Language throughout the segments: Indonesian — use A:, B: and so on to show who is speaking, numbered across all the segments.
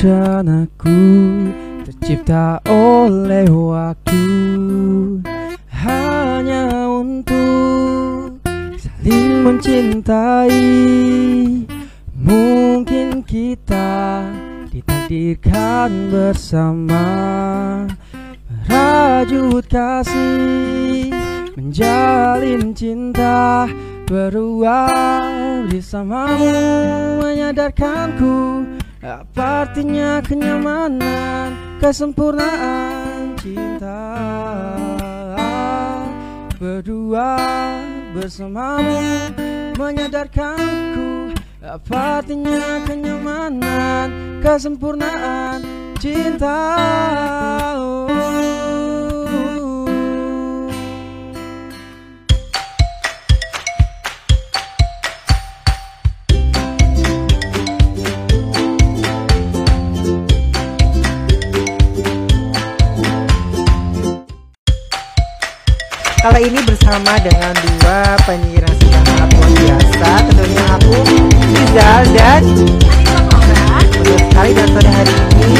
A: dan aku tercipta oleh waktu hanya untuk saling mencintai. Mungkin kita ditakdirkan bersama merajut kasih, menjalin cinta beruang bersamamu menyadarkanku apa artinya kenyamanan kesempurnaan cinta? Berdua bersamamu menyadarkanku. Apa artinya kenyamanan kesempurnaan cinta? Oh.
B: Kali ini bersama dengan dua penyiar sangat luar biasa Tentunya aku, Rizal dan Betul sekali dan pada hari ini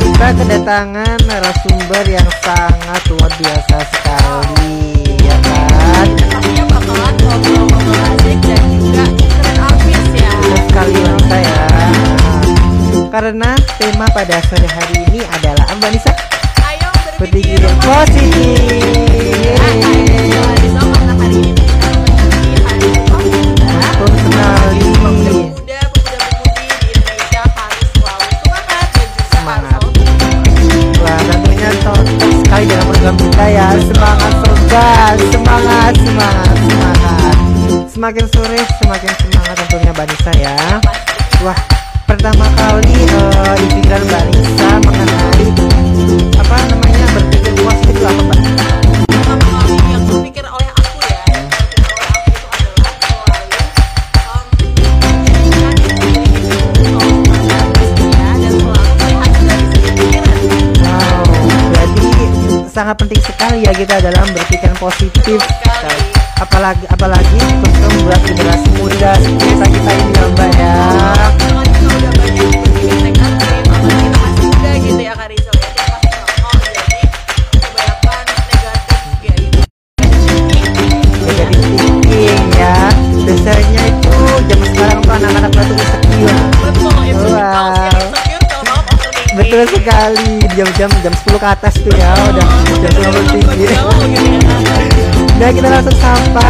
B: Kita kedatangan narasumber yang sangat luar biasa sekali Ya kan?
C: Pastinya bakalan ngobrol-ngobrol asik dan juga keren abis ya.
B: Betul sekali Vanessa ya Karena tema pada sore hari ini adalah Mbak Nisa
C: Ayo
B: berpikir positif
C: semangat
B: Semangat. ya Semangat Semakin sore semakin semangat tentunya Mbak ya Wah pertama kali eh, di pikiran Mbak
C: kita
B: dalam berpikir positif. Apalagi apalagi untuk membuat generasi muda kita kita ini ya jam-jam jam 10 ke atas tuh ya udah jam 10 tinggi nah kita langsung sapa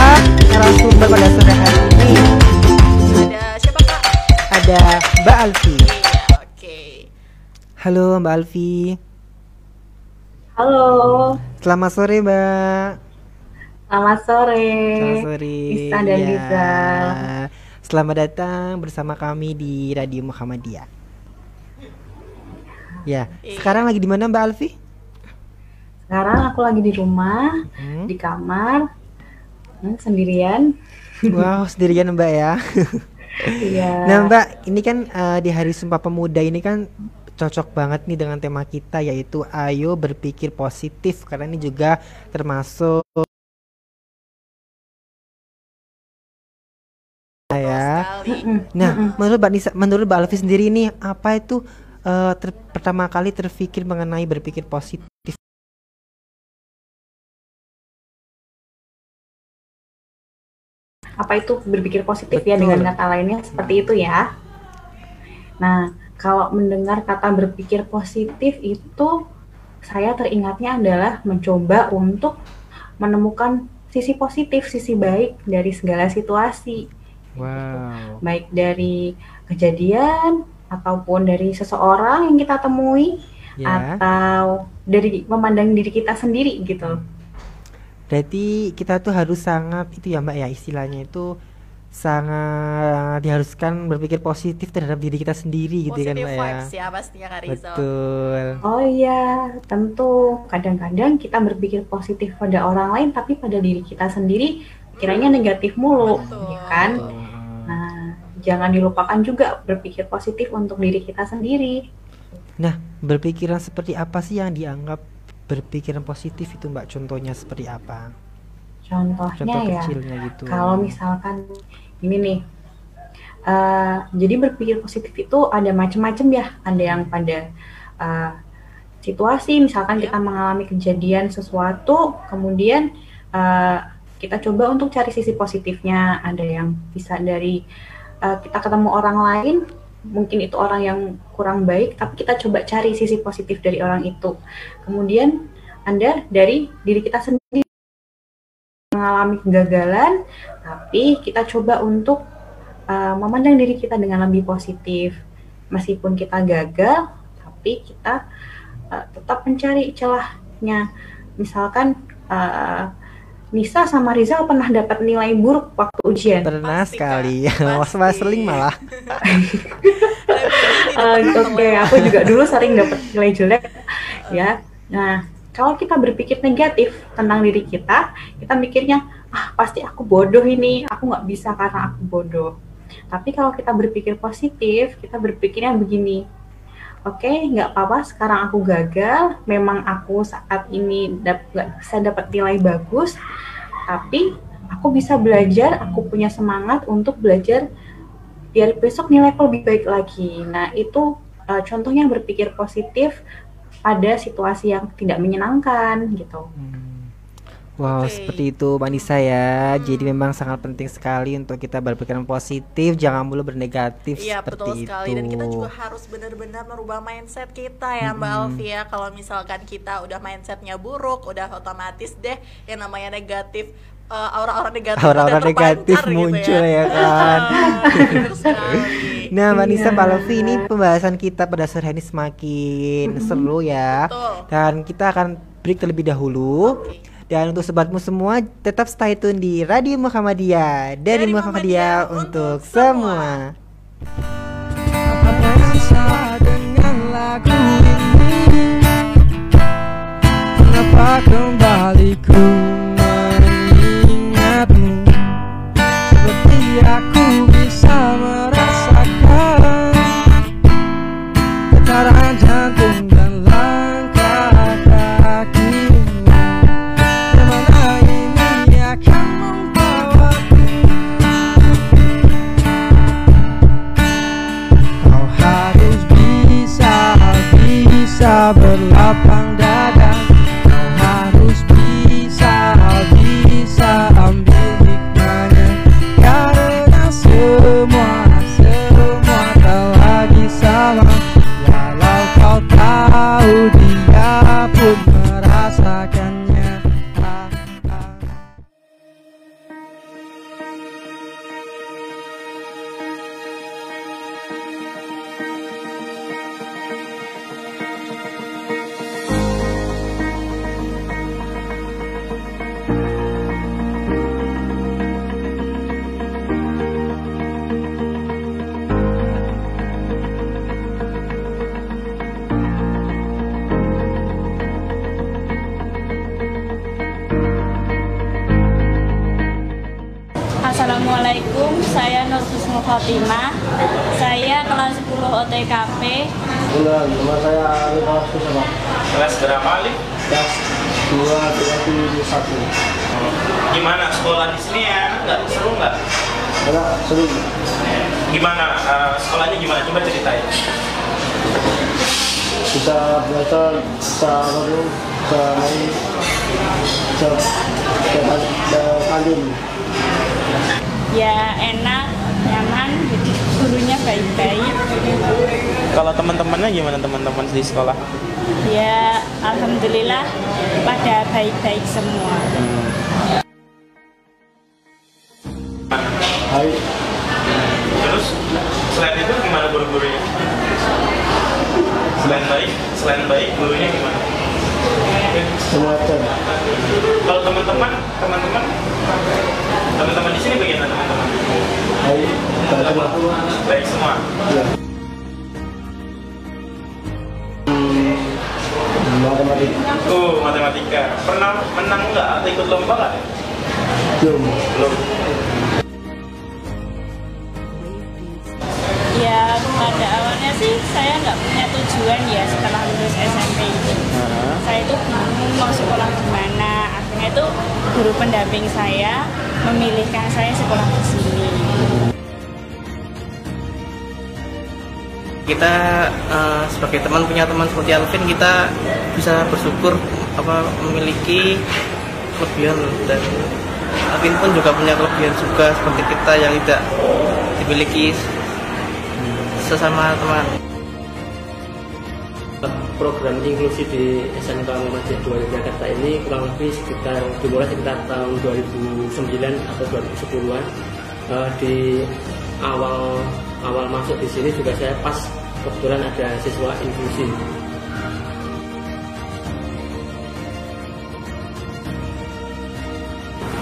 B: narasumber pada sore hari ini
C: Ada siapa Kak?
B: ada Mbak Alfi
C: Iya, oke.
B: halo Mbak Alfi
D: Halo,
B: selamat sore Mbak
D: selamat sore.
B: selamat sore
D: Nisa dan
B: Ya.
D: Rizal.
B: selamat datang bersama kami di Radio Muhammadiyah ya
C: Iya.
B: sekarang lagi di mana Mbak Alfi
D: Sekarang aku lagi di rumah,
B: Hmm?
D: di kamar, hmm, sendirian.
B: Wow, sendirian Mbak ya.
D: Iya.
B: Nah Mbak, ini kan eh, di Hari Sumpah Pemuda ini kan cocok banget nih dengan tema kita yaitu ayo berpikir positif karena ini juga termasuk ya.
C: Sekali.
D: Mm-mm,
B: Nah, menurut Mbak Nisa, menurut Mbak Alfi sendiri ini apa itu eh, ter- pertama kali terpikir mengenai berpikir positif?
D: apa itu berpikir positif ya
B: Betul.
D: dengan kata lainnya seperti itu ya. Nah, kalau mendengar kata berpikir positif itu saya teringatnya adalah mencoba untuk menemukan sisi positif, sisi baik dari segala situasi.
B: Wow.
D: baik dari kejadian ataupun dari seseorang yang kita temui
B: Ya.
D: atau dari memandang diri kita sendiri gitu.
B: Berarti kita tuh harus sangat itu ya Mbak ya istilahnya itu sangat diharuskan berpikir positif terhadap diri kita sendiri gitu kan
C: Positive
B: Mbak ya.
C: vibes ya pastinya Kak Rizal.
B: Betul.
D: Oh iya, tentu kadang-kadang kita berpikir positif pada orang lain tapi pada diri kita sendiri kiranya negatif mulu,
C: Betul.
D: ya kan?
B: Betul.
D: Jangan dilupakan juga berpikir positif untuk diri kita sendiri.
B: Nah, berpikiran seperti apa sih yang dianggap berpikiran positif itu Mbak? Contohnya seperti apa?
D: Contohnya
B: Contoh
D: ya,
B: kecilnya gitu.
D: kalau misalkan ini nih Eh, jadi berpikir positif itu ada macam-macam ya. Ada yang pada eh, situasi, misalkan
C: Ya.
D: kita mengalami kejadian sesuatu, kemudian eh, kita coba untuk cari sisi positifnya. Ada yang bisa dari eh, kita ketemu orang lain, mungkin itu orang yang kurang baik, tapi kita coba cari sisi positif dari orang itu. Kemudian Anda dari diri kita sendiri mengalami kegagalan, tapi kita coba untuk uh, memandang diri kita dengan lebih positif. Meskipun kita gagal, tapi kita uh, tetap mencari celahnya. Misalkan uh, Nisa sama Rizal pernah dapat nilai buruk waktu ujian.
B: Pernah
C: Pasti,
B: sekali.
C: Kak.
B: Was
C: Pasti.
B: seling malah.
D: Eh, Oke, aku juga dulu sering dapat nilai jelek ya. Nah, kalau kita berpikir negatif tentang diri kita, kita mikirnya ah pasti aku bodoh ini, aku nggak bisa karena aku bodoh. Tapi kalau kita berpikir positif, kita berpikirnya begini. Oke, nggak apa-apa. Sekarang aku gagal. Memang aku saat ini dap- nggak bisa dapat nilai bagus, tapi aku bisa belajar. Aku punya semangat untuk belajar biar besok nilaiku lebih baik lagi. Nah, itu uh, contohnya berpikir positif pada situasi yang tidak menyenangkan gitu.
B: Wow,
C: Oke.
B: seperti itu Mbak Nisa ya. Jadi memang sangat penting sekali untuk kita berpikiran positif, jangan mulu bernegatif
C: Iya
B: seperti
C: betul
B: itu.
C: sekali dan kita juga harus benar-benar merubah mindset kita ya Mbak Alfi ya kalau misalkan kita udah mindsetnya buruk udah otomatis deh yang namanya negatif eh, aura-aura negatif
B: Aura-aura negatif
C: terpancar
B: muncul
C: gitu
B: ya kan. Nah, Mbak Nisa,
D: Iya.
B: Mbak Lofi, ini pembahasan kita pada sore hari ini semakin seru ya.
C: Betul.
B: Dan kita akan break terlebih dahulu.
C: Oke.
B: Dan untuk sobatmu semua, tetap stay tune di Radio Muhammadiyah dari,
C: Dari
B: Muhammadiyah
C: Muhammadiyah
B: untuk
C: untuk
B: semua.
E: Matematika
F: Oh, matematika. Pernah menang nggak atau ikut lomba nggak?
E: belum.
F: Belum.
G: Ya pada awalnya sih saya nggak punya tujuan ya setelah lulus SMP itu. Saya itu bingung mau sekolah di mana. Akhirnya itu guru pendamping saya memilihkan saya sekolah di
H: kita eh, sebagai teman punya teman seperti Alvin kita bisa bersyukur apa memiliki kelebihan dan Alvin pun juga punya kelebihan juga seperti kita yang tidak dimiliki sesama teman.
E: Program inklusi di SMK Muhammadiyah 2 Jakarta ini kurang lebih sekitar dimulai sekitar tahun 2009 atau 2010-an Eh, di awal awal masuk di sini juga saya pas kebetulan ada siswa inklusi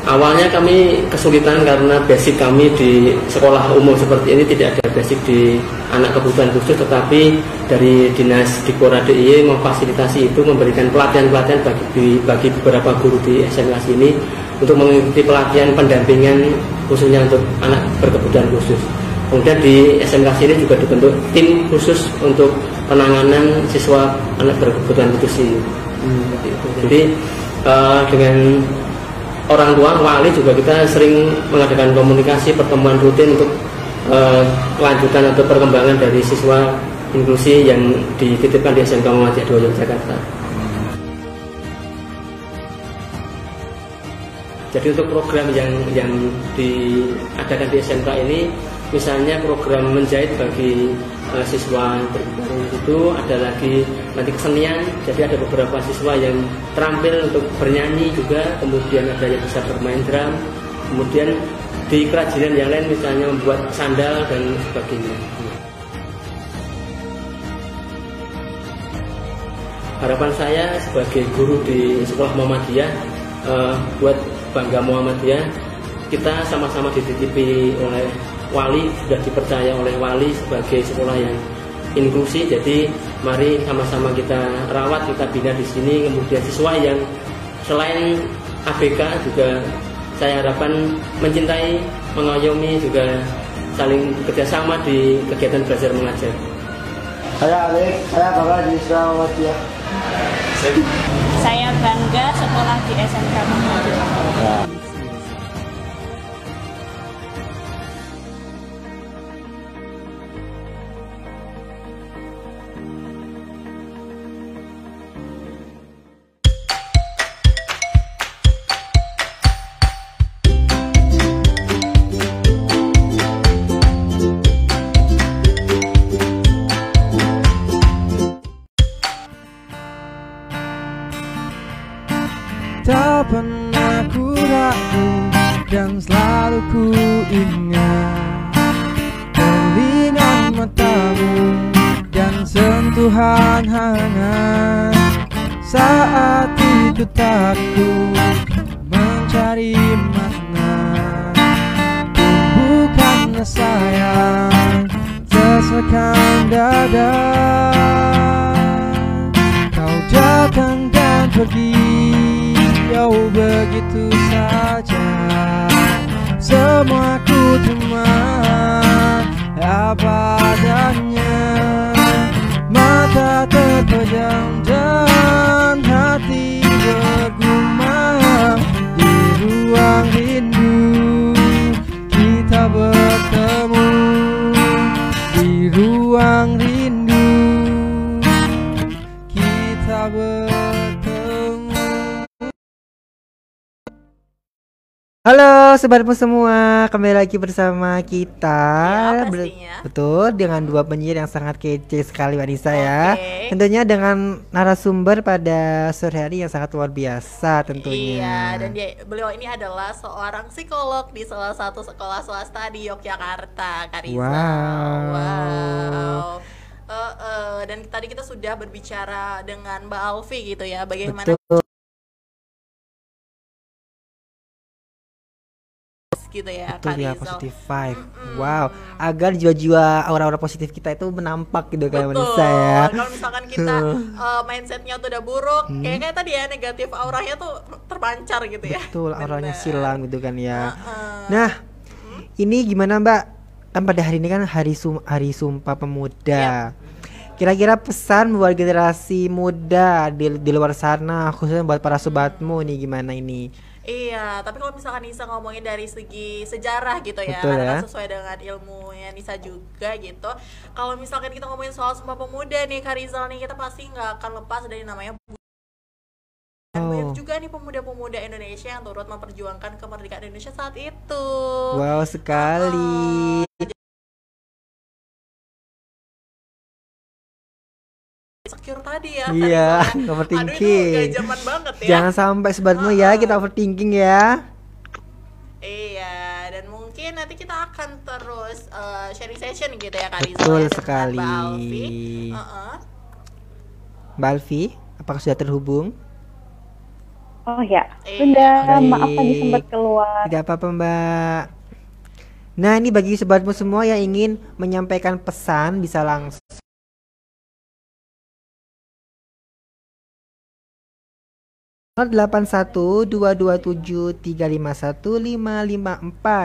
E: Awalnya kami kesulitan karena basic kami di sekolah umum seperti ini tidak ada basic di anak kebutuhan khusus tetapi dari dinas Dikora DIY memfasilitasi itu memberikan pelatihan-pelatihan bagi, bagi beberapa guru di SMK sini untuk mengikuti pelatihan pendampingan khususnya untuk anak berkebutuhan khusus. Kemudian di SMK sini juga dibentuk tim khusus untuk penanganan siswa anak berkebutuhan khusus itu. Jadi eh, dengan orang tua wali juga kita sering mengadakan komunikasi pertemuan rutin untuk eh, kelanjutan atau perkembangan dari siswa inklusi yang dititipkan di SMK Muhammadiyah 2 Yogyakarta. Jadi untuk program yang yang diadakan di SMK ini, misalnya program menjahit bagi eh, siswa berkebutuhan itu ada lagi nanti kesenian. Jadi ada beberapa siswa yang terampil untuk bernyanyi juga, kemudian ada yang bisa bermain drum, kemudian di kerajinan yang lain misalnya membuat sandal dan sebagainya. Harapan saya sebagai guru di sekolah Muhammadiyah eh, buat bangga Muhammadiyah kita sama-sama dititipi oleh wali sudah dipercaya oleh wali sebagai sekolah yang inklusi jadi mari sama-sama kita rawat kita bina di sini kemudian siswa yang selain ABK juga saya harapkan mencintai mengayomi juga saling kerjasama di kegiatan belajar mengajar Saya Alek, saya bakal di sekolah Muhammadiyah.
A: Saya bangga sekolah di SMK Muhammadiyah.
B: Sobatmu semua, kembali lagi bersama kita.
C: Ya,
B: Ber-
C: pastinya.
B: Betul, dengan dua penyiar yang sangat kece sekali Wanisa ya.
C: Oke.
B: Tentunya dengan narasumber pada sore hari yang sangat luar biasa tentunya.
C: Iya, dan dia beliau ini adalah seorang psikolog di salah satu sekolah swasta di Yogyakarta, Karisa.
B: Wow.
C: Wow. Eh, eh, dan tadi kita sudah berbicara dengan Mbak Alfi gitu ya, bagaimana
B: Betul.
C: Gitu ya,
B: Betul ya
C: Karizal.
B: positive vibe.
C: Mm-mm.
B: Wow, agar jiwa-jiwa aura-aura positif kita itu menampak gitu kayak. Wanisa ya.
C: Kalau misalkan kita uh, mindsetnya tuh udah buruk,
B: Hmm.
C: kayak kayak tadi ya negatif auranya tuh terpancar gitu ya.
B: Betul, auranya
C: Bener.
B: silang gitu kan ya.
C: Heeh.
B: Nah, ini gimana Mbak? Kan pada hari ini kan hari sum hari Sumpah Pemuda. Kira-kira pesan buat generasi muda di, di luar sana, khususnya buat para sobatmu nih gimana ini?
C: Iya, tapi kalau misalkan Nisa ngomongin dari segi sejarah gitu ya,
B: Betul
C: karena
B: ya.
C: sesuai dengan ilmunya Nisa juga gitu. Kalau misalkan kita ngomongin soal Sumpah Pemuda nih, Karizal nih, kita pasti nggak akan lepas dari namanya banyak
B: Oh.
C: juga nih pemuda-pemuda Indonesia yang turut memperjuangkan kemerdekaan Indonesia saat itu.
B: Wow sekali.
C: Secure tadi ya.
B: Iya,
C: Karizal ya.
B: overthinking.
C: Aduh, itu zaman banget ya.
B: Jangan sampai sebatmu ya kita overthinking ya.
C: Iya, dan mungkin nanti kita akan terus eh, sharing session gitu ya Kak Rizal
B: Betul
C: ya, dengan
B: sekali.
C: Mbak Alfi. Heeh.
B: Mbak Alfi, apakah sudah terhubung?
I: Oh ya,
C: Iya.
I: sudah. Maaf
B: Baik.
I: tadi sempat keluar.
B: Tidak apa-apa Mbak. Nah ini bagi sobatmu semua yang ingin menyampaikan pesan bisa langsung 081227351554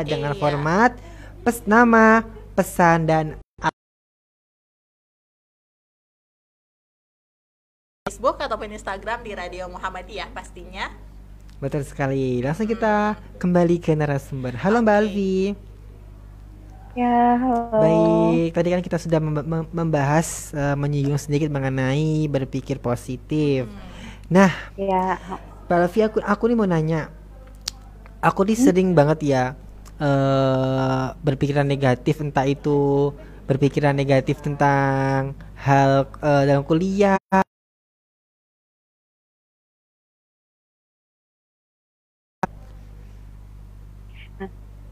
B: dengan
C: iya.
B: format pes nama, pesan dan
C: Facebook ataupun Instagram di Radio Muhammadiyah pastinya.
B: Betul sekali. Langsung kita hmm. kembali ke narasumber. Halo okay.
C: Mbak
B: Alvi.
I: Ya, halo.
B: Baik, tadi kan kita sudah membahas uh, menyinggung sedikit mengenai berpikir positif. Hmm Nah,
I: Ya,
B: Mbak Alfi, aku aku nih mau nanya. Aku nih sering banget ya eh berpikiran negatif entah itu berpikiran negatif tentang hal eh, dalam kuliah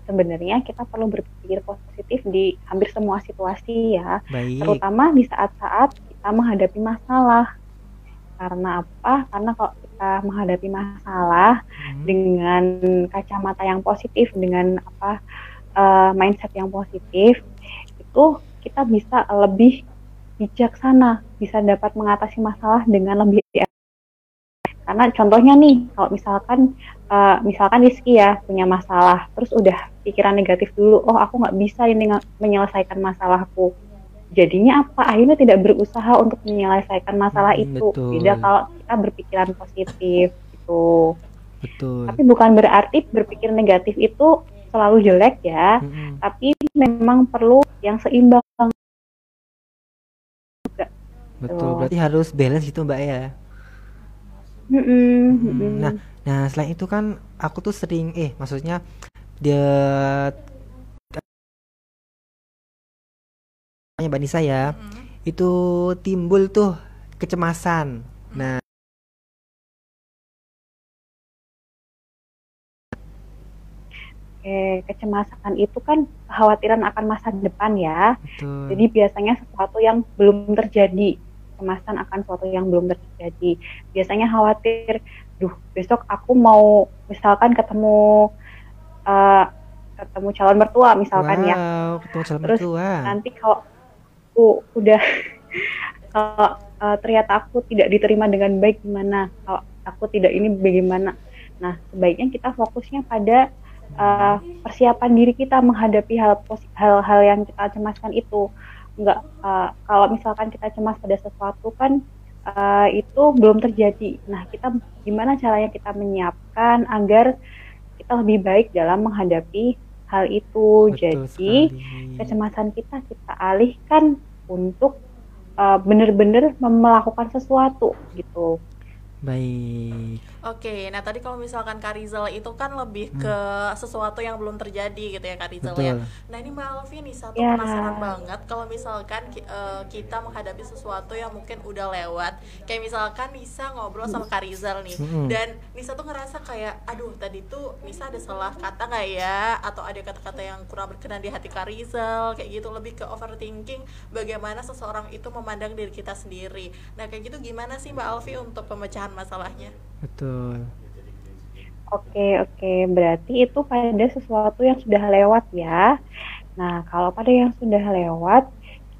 I: sebenarnya kita perlu berpikir positif di hampir semua situasi ya,
B: baik.
I: terutama di saat-saat kita menghadapi masalah. Karena apa? Karena kalau kita menghadapi masalah
B: Hmm,
I: dengan kacamata yang positif, dengan apa eh, mindset yang positif, itu kita bisa lebih bijaksana, bisa dapat mengatasi masalah dengan lebih karena contohnya nih, kalau misalkan eh, misalkan Rizky ya punya masalah, terus udah pikiran negatif dulu, oh aku nggak bisa ini menyelesaikan masalahku. Jadinya apa? Akhirnya tidak berusaha untuk menyelesaikan masalah
B: Hmm,
I: itu.
B: betul.
I: Beda kalau kita berpikiran positif gitu.
B: betul.
I: Tapi bukan berarti berpikir negatif itu selalu jelek ya,
B: Mm-mm.
I: tapi memang perlu yang seimbang.
B: Betul. Berarti harus balance gitu, Mbak ya.
I: Mm-mm,
B: Mm,
I: mm-mm.
B: Nah, nah selain itu kan aku tuh sering eh maksudnya dia Mbak Nisa ya,
C: Mm.
B: itu timbul tuh kecemasan. Nah,
I: Oke, kecemasan itu kan kekhawatiran akan masa depan ya.
B: betul.
I: Jadi biasanya sesuatu yang belum terjadi, kecemasan akan sesuatu yang belum terjadi. Biasanya khawatir, duh besok aku mau misalkan ketemu eh, ketemu calon mertua misalkan ya.
B: wow, ketemu calon
I: Terus
B: mertua.
I: Nanti kalau aku udah kalau eh, ternyata aku tidak diterima dengan baik gimana? Kalau aku tidak ini bagaimana? Nah, sebaiknya kita fokusnya pada eh, persiapan diri kita menghadapi hal hal-hal yang kita cemaskan itu. Enggak eh, kalau misalkan kita cemas pada sesuatu kan eh, itu belum terjadi. Nah, kita gimana caranya kita menyiapkan agar kita lebih baik dalam menghadapi hal itu.
B: Betul
I: Jadi,
B: sekali.
I: kecemasan kita kita alihkan untuk uh, benar-benar melakukan sesuatu gitu.
B: Baik.
C: Oke, nah tadi kalau misalkan Karizal itu kan lebih ke sesuatu yang belum terjadi gitu ya Karizal
B: Hmm. Betul.
C: ya. Nah ini Mbak Alfi nih satu
I: Ya.
C: penasaran banget kalau misalkan eh, kita menghadapi sesuatu yang mungkin udah lewat, kayak misalkan Nisa ngobrol sama Karizal nih,
B: Mm-mm.
C: dan Nisa tuh ngerasa kayak, aduh tadi tuh Nisa ada salah kata nggak ya, atau ada kata-kata yang kurang berkenan di hati Karizal, kayak gitu lebih ke overthinking bagaimana seseorang itu memandang diri kita sendiri. Nah kayak gitu gimana sih Mbak Alfi untuk pemecahan masalahnya?
B: Betul.
I: Oke, oke. Berarti itu pada sesuatu yang sudah lewat ya. Nah, kalau pada yang sudah lewat,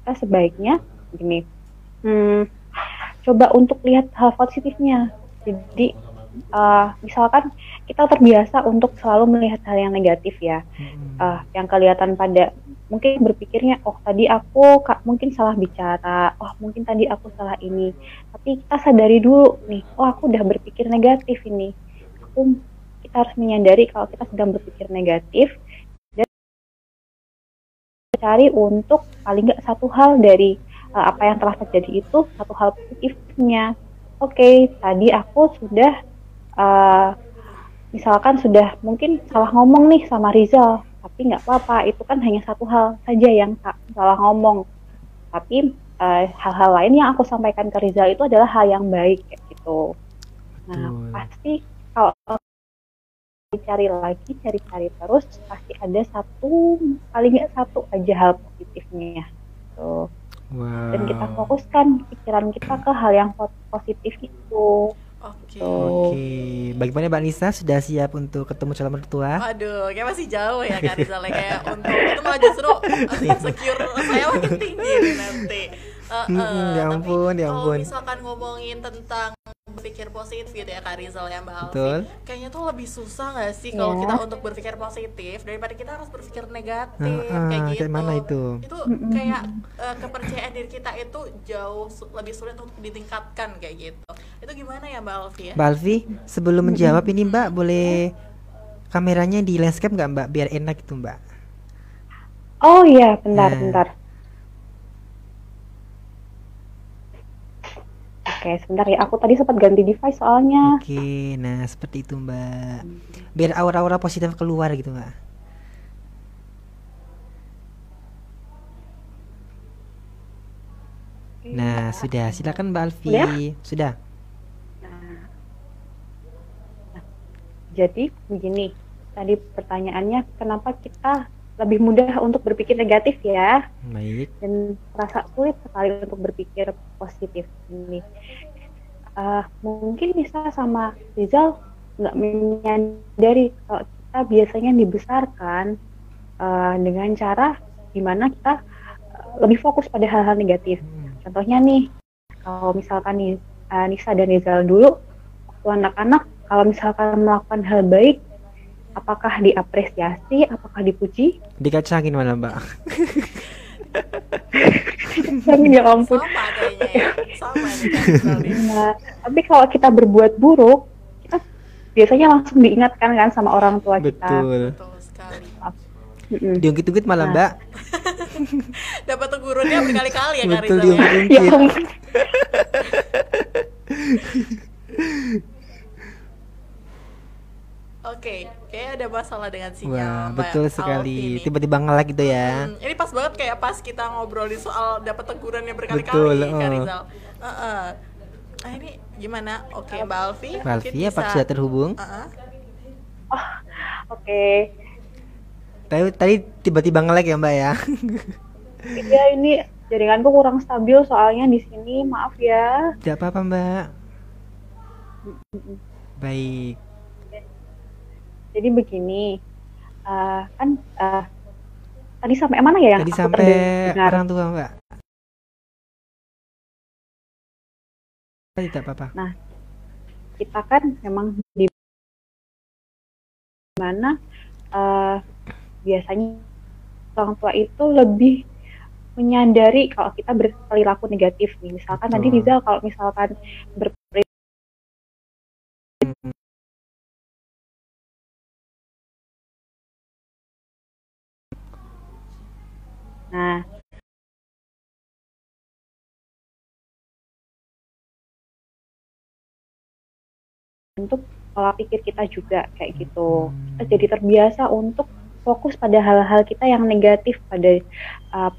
I: kita sebaiknya gini. Hmm, coba untuk lihat hal positifnya. Jadi, eh, misalkan kita terbiasa untuk selalu melihat hal yang negatif ya.
B: Mm-mm.
I: eh, yang kelihatan pada mungkin berpikirnya oh tadi aku ka- mungkin salah bicara oh mungkin tadi aku salah ini tapi kita sadari dulu nih oh aku udah berpikir negatif ini aku kita harus menyadari kalau kita sedang berpikir negatif dan cari untuk paling nggak satu hal dari uh, apa yang telah terjadi itu satu hal positifnya. Oke, tadi aku sudah uh, misalkan sudah mungkin salah ngomong nih sama Rizal, tapi nggak apa-apa, itu kan hanya satu hal saja yang sa- salah ngomong. Tapi uh, hal-hal lain yang aku sampaikan ke Rizal itu adalah hal yang baik kayak gitu. Nah,
B: Betul.
I: pasti kalau cari lagi, cari-cari terus, pasti ada satu, paling nggak satu aja hal positifnya. Tuh.
B: Wow.
I: Dan kita fokuskan pikiran kita ke hal yang po- positif itu.
C: Oke.
B: Oke, bagaimana Mbak Nisa sudah siap untuk ketemu calon mertua?
C: Waduh, kayak masih jauh ya Kak Rizal ya. kayak untuk itu malah justru insecure saya makin tinggi nih nanti. Uh, uh,
B: ya
C: tapi
B: ampun, ya
C: Kalau
B: ampun.
C: misalkan ngomongin tentang berpikir positif gitu ya Kak Rizal ya Mbak Alfi.
B: Betul.
C: Kayaknya tuh lebih susah gak sih kalau
I: Iya.
C: kita untuk berpikir positif daripada kita harus berpikir negatif
B: Heeh,
C: kayak gitu.
B: kayak mana itu?
C: Itu kayak uh, kepercayaan diri kita itu jauh su- lebih sulit untuk ditingkatkan kayak gitu. Itu gimana ya Mbak Alfi ya?
B: Mbak Alfi, sebelum menjawab ini Mbak boleh kameranya di landscape nggak Mbak biar enak itu Mbak?
I: Oh iya, bentar,
B: Nah.
I: bentar. Oke, sebentar ya. Aku tadi sempat ganti device soalnya.
B: Oke, nah seperti itu Mbak. Biar aura-aura positif keluar gitu Mbak. Nah, sudah. Silakan Mbak Alfi.
I: Udah?
B: Sudah.
I: Jadi begini, tadi pertanyaannya kenapa kita lebih mudah untuk berpikir negatif ya
B: Baik.
I: dan terasa sulit sekali untuk berpikir positif ini. Eh, mungkin bisa sama Rizal nggak menyadari kalau kita biasanya dibesarkan eh, dengan cara di mana kita eh, lebih fokus pada hal-hal negatif. Contohnya nih, kalau misalkan nih eh, Nisa dan Rizal dulu waktu anak-anak kalau misalkan melakukan hal baik, apakah diapresiasi, apakah dipuji?
B: Dikacangin mana Mbak?
I: Amin ya ampun.
C: Sama kayaknya ya. Sama.
I: Nah, tapi kalau kita berbuat buruk, kita biasanya langsung diingatkan kan sama orang tua kita.
B: Betul.
C: Betul sekali.
I: Mm-mm.
B: Diungkit-ungkit malah
I: Nah.
B: Mbak.
C: Dapat tegurunnya berkali-kali ya Kak
B: Betul
C: ya.
I: Ya
B: diungkit-ungkit.
C: kayak ada masalah dengan sinyal.
B: Wah, betul sekali. Tiba-tiba ngelag gitu ya.
C: Hmm, ini pas banget kayak pas kita ngobrolin soal dapat tegurannya berkali-kali
B: Betul,
C: Kak
B: oh.
C: Rizal. Heeh. Ah ini gimana? Oke, Mbak Alfi.
B: Mbak Alfi apa
C: bisa-
B: sudah terhubung?
C: Heeh.
I: Oke.
B: Tadi tadi tiba-tiba ngelag ya Mbak ya.
I: Ya ini jaringanku kurang stabil soalnya di sini. Maaf ya.
B: Tidak apa-apa Mbak. Baik.
I: Jadi begini, eh, kan eh, tadi sampai mana ya yang
B: Tadi
I: aku
B: sampai
I: terdengar?
B: orang tua Mbak. Tidak apa-apa.
I: kita kan memang di mana eh, biasanya orang tua itu lebih menyadari kalau kita berperilaku negatif nih. Misalkan tadi
B: Betul.
I: Rizal kalau misalkan berperilaku Nah, untuk pola pikir kita juga kayak gitu. Kita jadi terbiasa untuk fokus pada hal-hal kita yang negatif pada uh,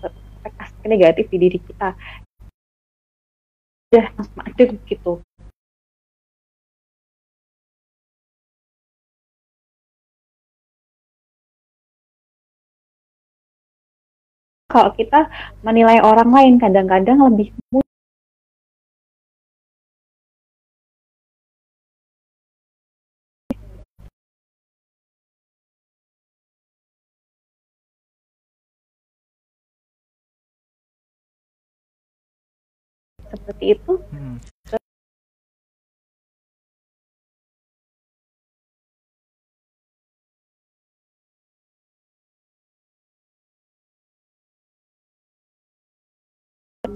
I: aspek negatif di diri kita. Udah langsung ada gitu. Kalau kita menilai orang lain kadang-kadang lebih seperti itu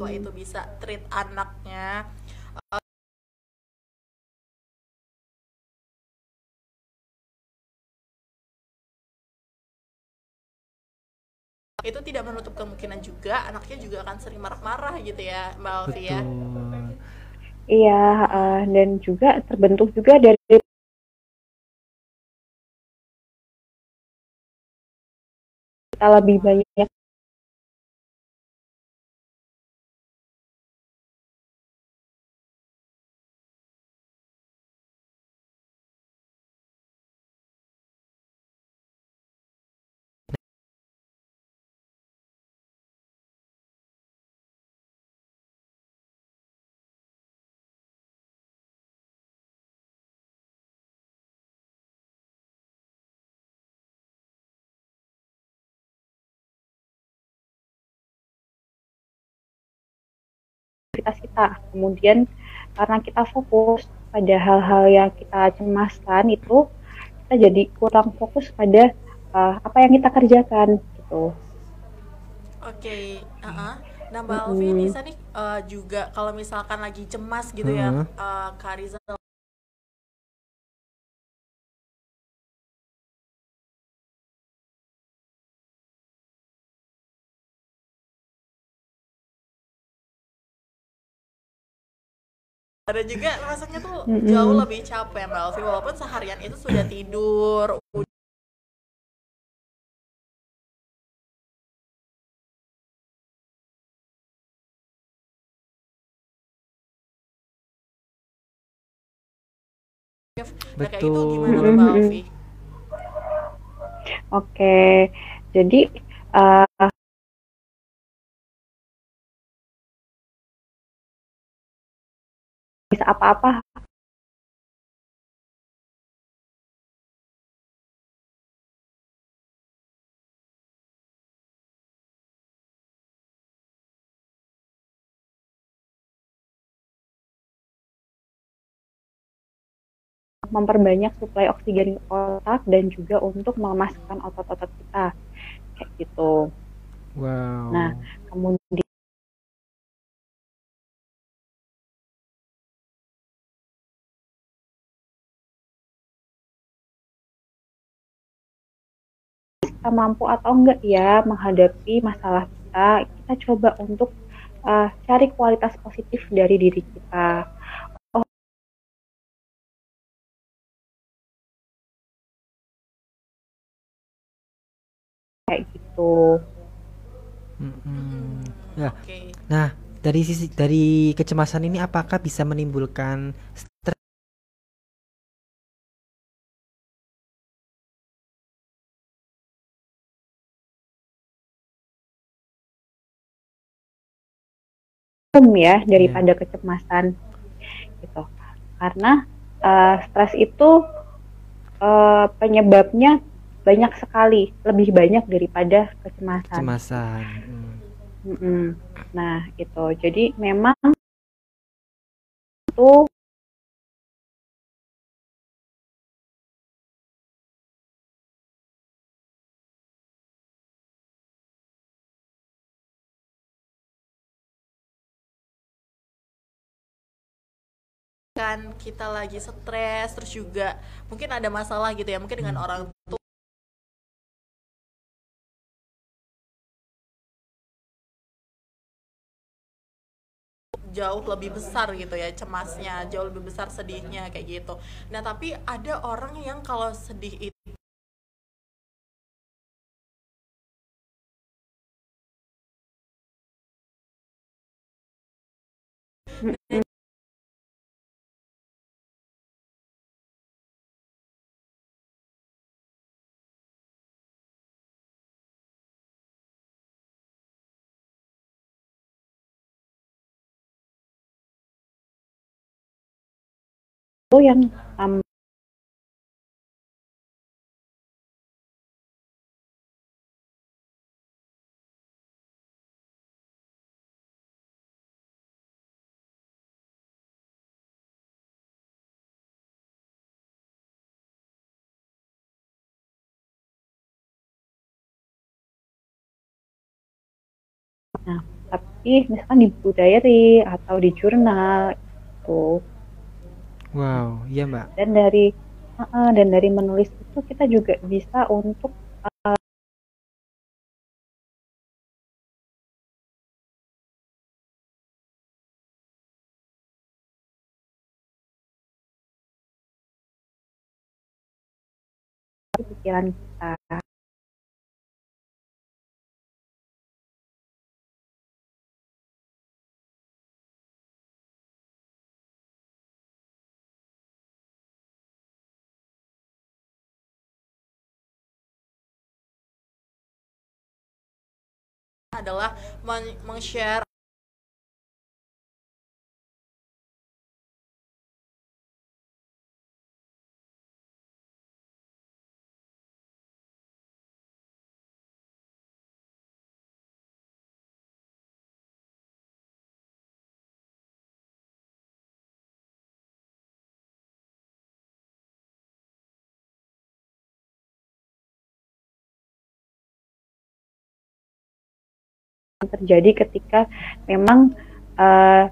C: tua hmm. itu bisa treat anaknya eh, itu tidak menutup kemungkinan juga anaknya juga akan sering marah-marah gitu ya mbak Alfi ya.
I: Iya uh, dan juga terbentuk juga dari kita lebih banyak aktivitas kita. Kemudian karena kita fokus pada hal-hal yang kita cemaskan itu, kita jadi kurang fokus pada eh, apa yang kita kerjakan gitu.
C: Oke, uh-uh. Nah Mbak Alfi
I: Mm-mm.
C: Nisa nih eh, juga kalau misalkan lagi cemas gitu ya
A: Mhm.
C: eh, Kak Rizal ada juga rasanya tuh
I: Mm-mm.
C: jauh lebih capek Mbak Alfi walaupun seharian itu sudah tidur Nah kayak gitu gimana Mbak
I: Mm-mm.
C: Alfi?
I: Oke, jadi eh, apa-apa memperbanyak suplai oksigen otak dan juga untuk melemaskan otot-otot kita kayak gitu.
A: Wow.
I: Nah, kemudian kita mampu atau enggak ya menghadapi masalah kita, kita coba untuk uh, cari kualitas positif dari diri kita. Oh, kayak gitu.
A: Mm-mm. Ya.
C: Oke.
A: Nah, dari sisi dari kecemasan ini apakah bisa menimbulkan
I: ya daripada kecemasan gitu karena eh, stres itu eh, penyebabnya banyak sekali lebih banyak daripada kecemasan
A: Kecemasan. Mm.
I: Nah itu jadi memang itu
C: kan kita lagi stres terus juga mungkin ada masalah gitu ya mungkin dengan orang tua. Jauh lebih besar gitu ya cemasnya jauh lebih besar sedihnya kayak gitu. Nah tapi ada orang yang kalau sedih itu
I: itu yang um, Nah, tapi misalkan di diary atau di jurnal itu
A: Wow, iya mbak.
I: Dan dari uh, dan dari menulis itu kita juga bisa untuk uh, pikiran kita
C: adalah men-
I: terjadi ketika memang eh,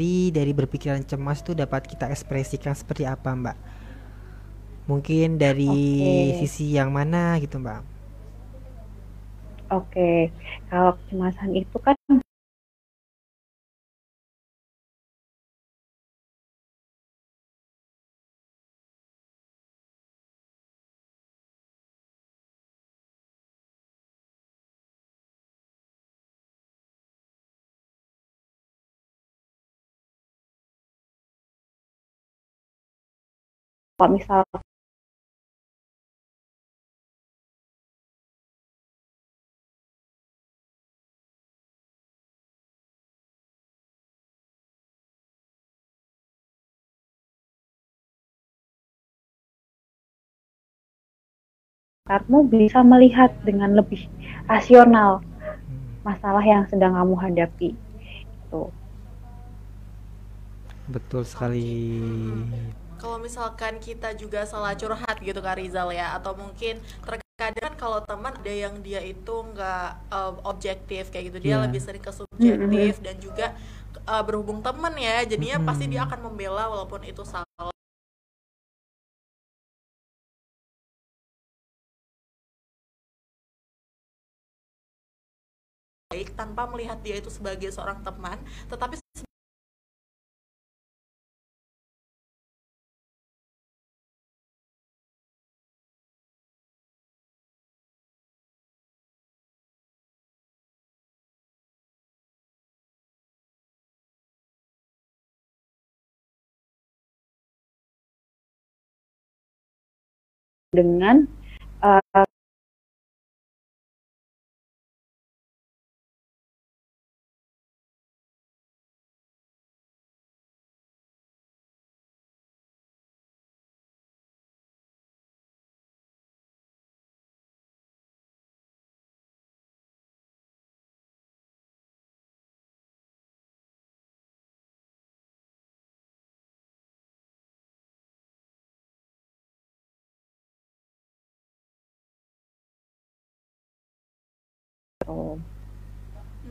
B: dari dari berpikiran cemas itu dapat kita ekspresikan seperti apa mbak? Mungkin dari
I: Oke.
B: sisi yang mana gitu mbak?
I: Oke, kalau kecemasan itu kan kalau misal kamu bisa melihat dengan lebih rasional masalah yang sedang kamu hadapi. Tuh.
B: betul sekali
C: kalau misalkan kita juga salah curhat gitu Kak Rizal ya atau mungkin terkadang kalau teman ada yang dia itu nggak eh, objektif kayak gitu. Dia
B: Iya.
C: lebih sering ke subjektif dan juga eh, berhubung temen ya jadinya pasti dia akan membela walaupun itu salah. Baik tanpa melihat dia itu sebagai seorang teman tetapi
I: dengan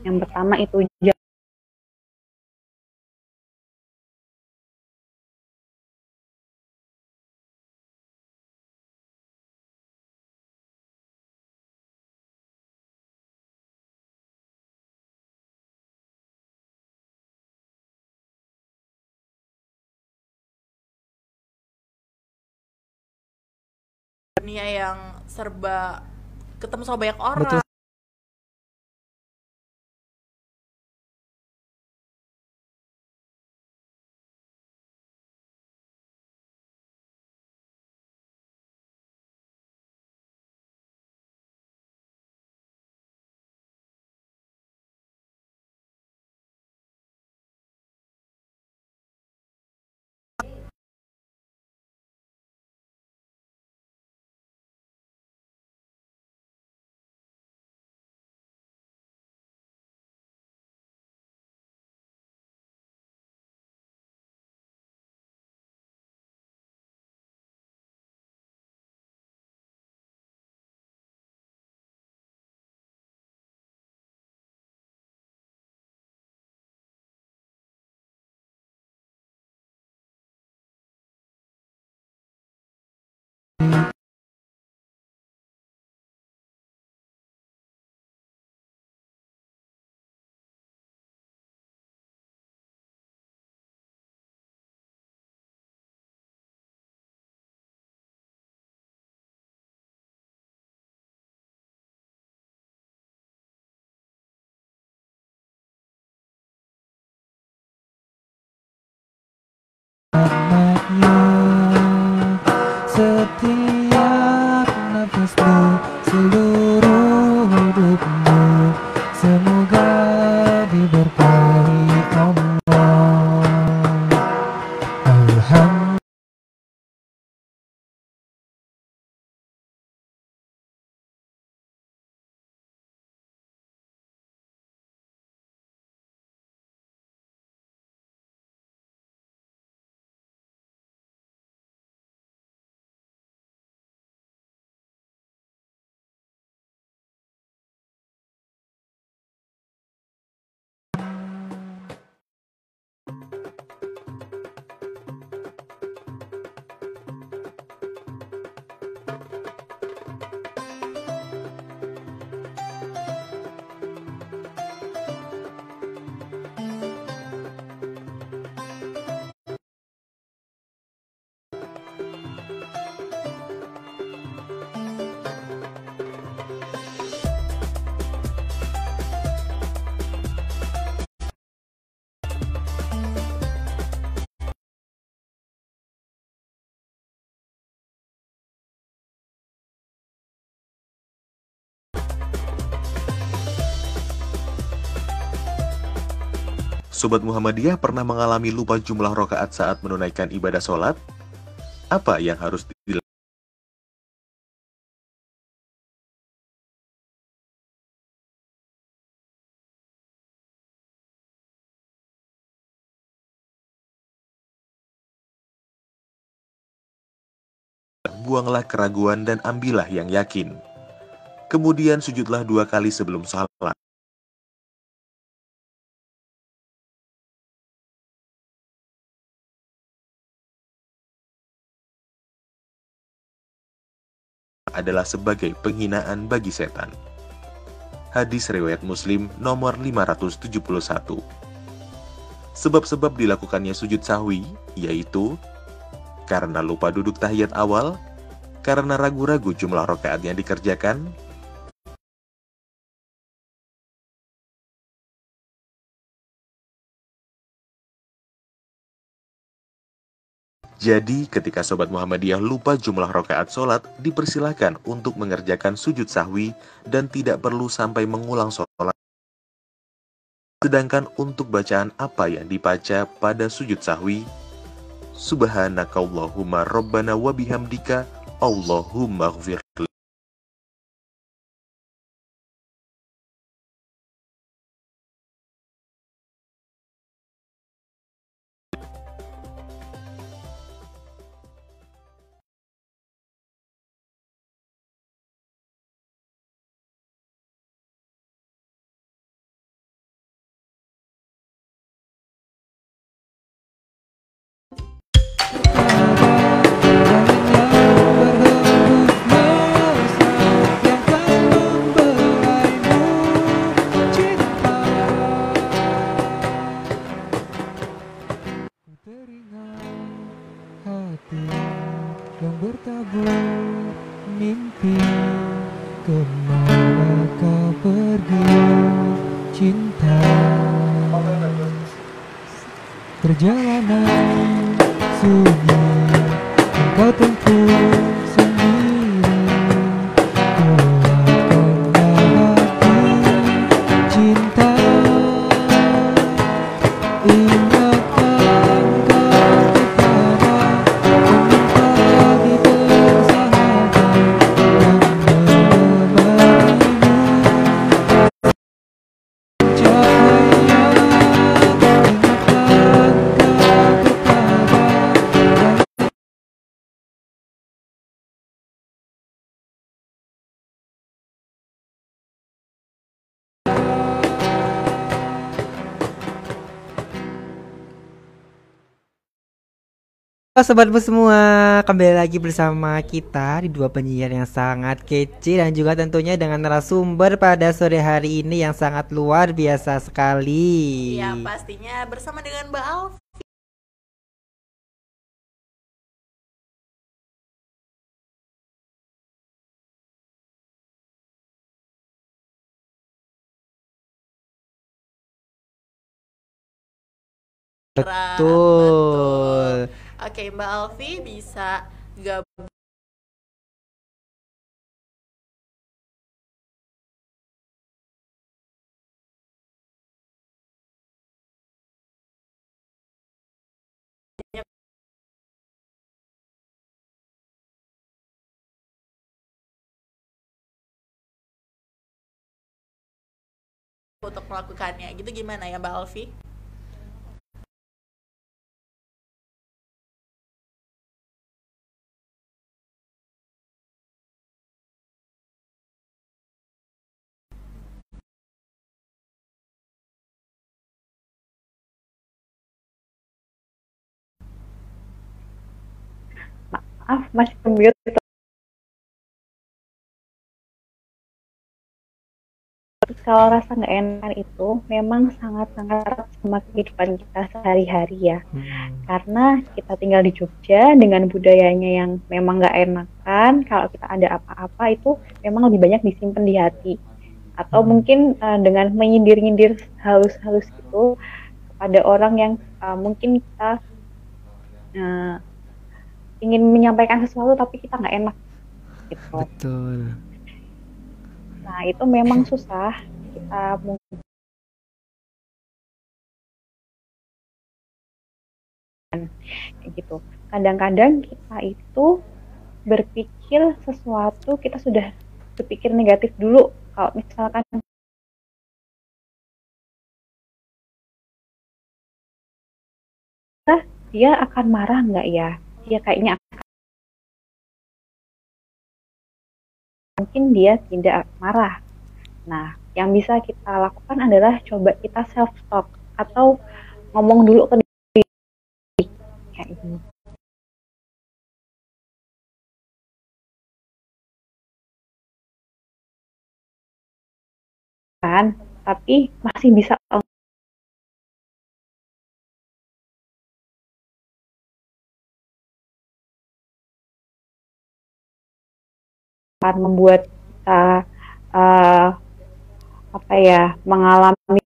I: yang pertama itu
C: dunia yang serba ketemu sama banyak orang.
B: Betul
J: you.
K: Sobat Muhammadiyah pernah mengalami lupa jumlah rokaat saat menunaikan ibadah sholat? Apa yang harus dilakukan? Buanglah keraguan dan ambillah yang yakin. Kemudian sujudlah dua kali sebelum salat. Adalah sebagai penghinaan bagi setan. Hadis riwayat Muslim nomor 571. Sebab-sebab dilakukannya sujud sahwi yaitu karena lupa duduk tahiyat awal, karena ragu-ragu jumlah rakaat yang dikerjakan, Jadi, ketika Sobat Muhammadiyah lupa jumlah rokaat sholat, dipersilahkan untuk mengerjakan sujud sahwi dan tidak perlu sampai mengulang sholat. Sedangkan untuk bacaan apa yang dibaca pada sujud sahwi, Subhanakallahumma Rabbana wa bihamdika Allahumma gfirli.
B: Halo sobatmu semua, kembali lagi bersama kita di dua penyiar yang sangat kece dan juga tentunya dengan narasumber pada sore hari ini yang sangat luar biasa sekali.
C: Ya pastinya bersama dengan Mbak Alfi.
B: Betul.
C: Oke, Mbak Alfi bisa gabung untuk melakukannya. Gitu gimana ya Mbak Alfi?
I: Maaf, masih mute. Terus kalau rasa nggak enak itu memang sangat-sangat erat sama kehidupan kita sehari-hari ya.
A: Hmm.
I: Karena kita tinggal di Jogja dengan budayanya yang memang nggak enakan, kalau kita ada apa-apa itu memang lebih banyak disimpan di hati. Atau mungkin eh, dengan menyindir-nyindir halus-halus gitu kepada orang yang eh, mungkin kita eh, ingin menyampaikan sesuatu tapi kita nggak enak gitu.
A: Betul.
I: Nah, itu memang susah. Kita mungkin gitu. Kadang-kadang kita itu berpikir sesuatu kita sudah berpikir negatif dulu. Kalau misalkan "Ah, dia akan marah nggak ya? Dia kayaknya mungkin dia tidak marah. Nah, yang bisa kita lakukan adalah coba kita self talk atau ngomong dulu ke diri kayak gitu. Kan, tapi masih bisa akan membuat kita eh, apa ya mengalami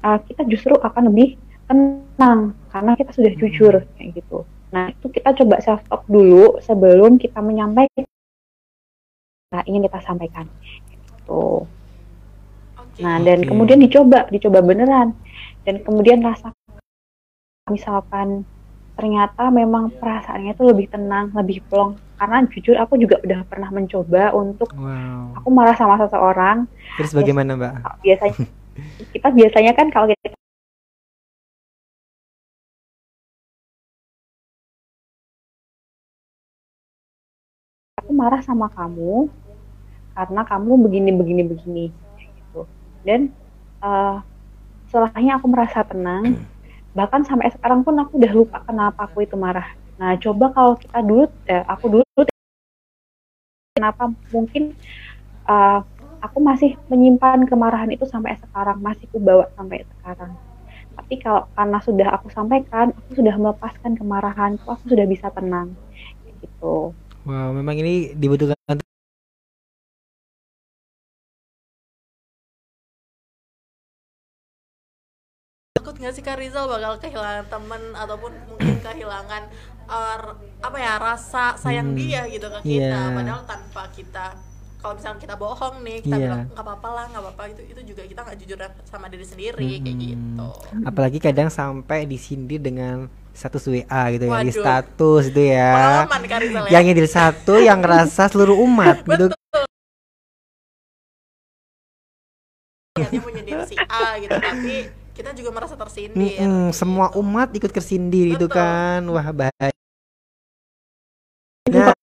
I: eh, kita justru akan lebih tenang karena kita sudah jujur kayak gitu. Nah itu kita coba self talk dulu sebelum kita menyampaikan nah, ingin kita sampaikan. Gitu. Nah dan
A: Oke.
I: kemudian dicoba, dicoba beneran dan kemudian rasa misalkan ternyata memang perasaannya itu lebih tenang, lebih plong. Karena jujur aku juga udah pernah mencoba untuk
A: Wow.
I: aku marah sama seseorang.
A: Terus bagaimana, Mbak?
I: Biasanya kita biasanya kan kalau kita aku marah sama kamu karena kamu begini begini begini gitu. Dan eh, setelahnya aku merasa tenang. Bahkan sampai sekarang pun aku udah lupa kenapa aku itu marah. Nah, coba kalau kita dulu, eh, aku dulu kenapa mungkin eh, aku masih menyimpan kemarahan itu sampai sekarang, masih ku bawa sampai sekarang. Tapi kalau karena sudah aku sampaikan, aku sudah melepaskan kemarahanku, aku sudah bisa tenang. Gitu.
A: Wow, memang ini dibutuhkan
C: nggak sih Kak Rizal bakal kehilangan temen ataupun mungkin kehilangan eh, apa ya rasa sayang
A: Hmm,
C: dia gitu ke kita
A: iya.
C: padahal tanpa kita kalau misalnya kita bohong nih kita
A: Iya.
C: bilang nggak apa-apa lah nggak apa-apa itu itu juga kita nggak jujur sama diri sendiri kayak
A: Mm-mm.
C: gitu
A: Apalagi kadang sampai disindir dengan status WA gitu ya, di
C: Waduh.
A: status itu ya.
C: pengalaman Kak Rizal ya
A: Yang nyindir satu yang ngerasa seluruh umat gitu.
C: niatnya mau nyindir si A gitu tapi kita juga merasa tersindir
A: Mm-mm, semua
C: gitu.
A: umat ikut tersindir itu kan. Wah, bahaya. Nah,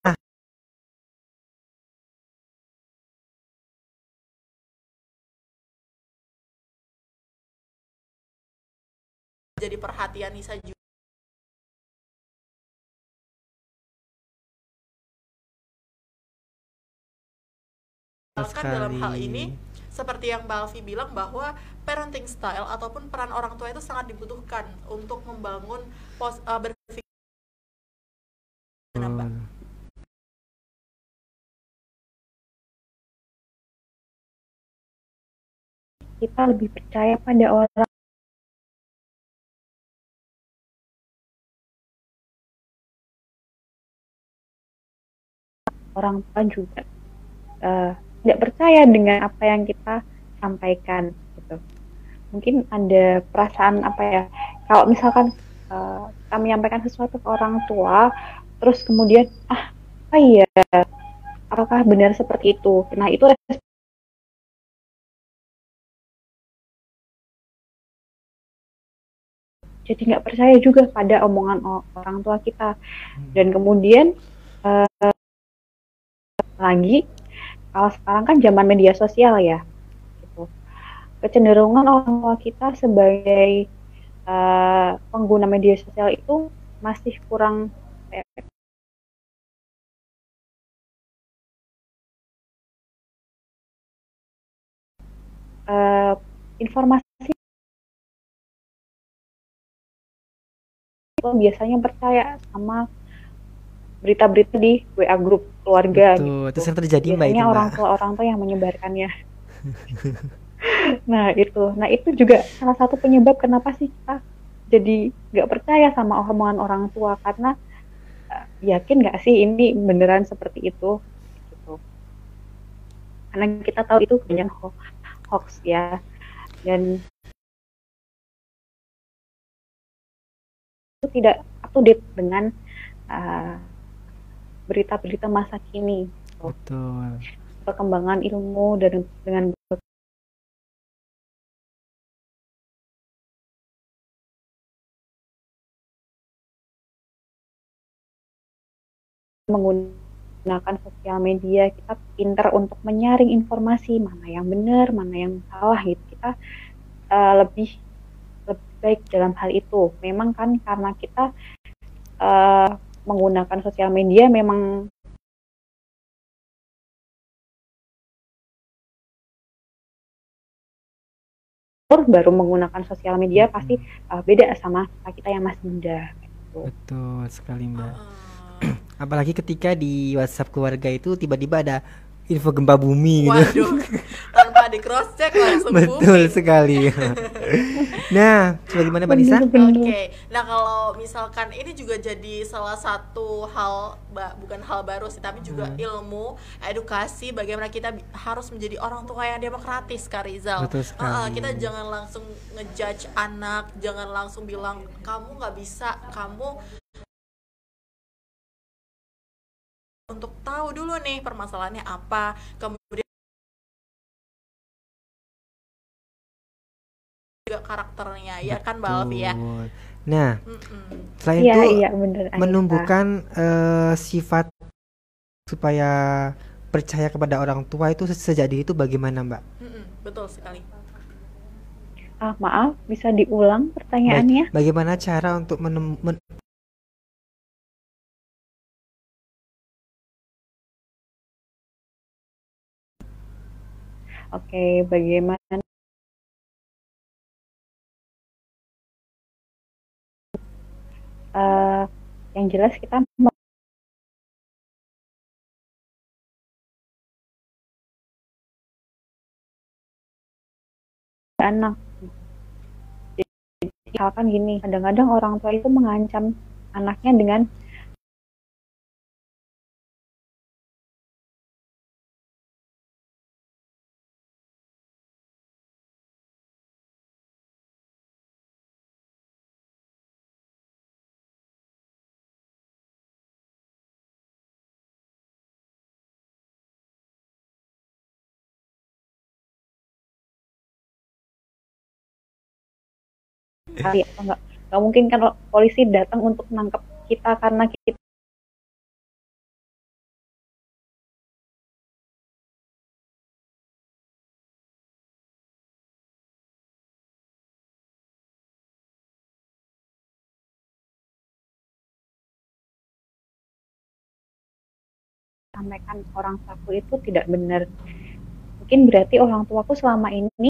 C: jadi perhatian Nisa juga Misalkan dalam hal ini seperti yang Mbak Alfi bilang bahwa parenting style ataupun peran orang tua itu sangat dibutuhkan untuk membangun pos, uh, berpikir.
A: Hmm.
I: Kita lebih percaya pada orang orang tua juga uh, tidak percaya dengan apa yang kita sampaikan gitu. Mungkin ada perasaan apa ya kalau misalkan eh, kita menyampaikan sesuatu ke orang tua terus kemudian ah apa iya apakah benar seperti itu? Nah itu jadi nggak percaya juga pada omongan orang tua kita. Dan kemudian eh, lagi kalau sekarang kan zaman media sosial ya gitu. Kecenderungan orang tua kita sebagai eh, pengguna media sosial itu masih kurang eh, informasi biasanya percaya sama berita-berita di WA grup keluarga
A: Betul,
I: gitu.
A: itu sering terjadi mbak itu
I: Biasanya orang tua orang tua yang menyebarkannya. nah itu, nah itu juga salah satu penyebab kenapa sih kita jadi nggak percaya sama omongan orang tua karena eh, yakin nggak sih ini beneran seperti itu gitu. Karena kita tahu itu banyak ho- hoax ya dan itu tidak up to date dengan uh, berita-berita masa kini.
A: Betul.
I: perkembangan ilmu dan dengan menggunakan sosial media kita pinter untuk menyaring informasi mana yang benar mana yang salah gitu. Kita uh, lebih lebih baik dalam hal itu. Memang kan karena kita uh, menggunakan sosial media memang baru menggunakan sosial media pasti uh, beda sama kita yang masih muda gitu.
A: Betul sekali mbak. Apalagi ketika di WhatsApp keluarga itu tiba-tiba ada info gempa bumi gitu.
C: Waduh, tanpa di cross check langsung
A: Betul
C: booming.
A: sekali. nah, bagaimana Mbak Nisa?
C: Oke, nah kalau misalkan ini juga jadi salah satu hal, bukan hal baru sih, tapi juga
A: Hmm.
C: ilmu, edukasi, bagaimana kita harus menjadi orang tua yang demokratis, Kak Rizal.
A: Betul
C: Heeh,
A: sekali.
C: kita jangan langsung ngejudge anak, jangan langsung bilang kamu nggak bisa, kamu untuk tahu dulu nih permasalahannya apa, kemudian juga karakternya, ya kan Mbak Alfi ya.
A: Nah, selain
I: Iya,
A: itu
I: iya, bener,
A: menumbuhkan eh, sifat supaya percaya kepada orang tua itu se- sejak dini itu bagaimana Mbak?
C: Mm-mm, betul sekali.
I: Ah, maaf, bisa diulang pertanyaannya?
A: Baik, bagaimana cara untuk menem- men-
I: Oke, bagaimana? Eh, yang jelas kita anak. Jadi, misalkan gini, kadang-kadang orang tua itu mengancam anaknya dengan kali atau enggak. Nggak mungkin kan polisi datang untuk menangkap kita karena kita sampaikan orang tuaku itu tidak benar. Mungkin berarti orang tuaku selama ini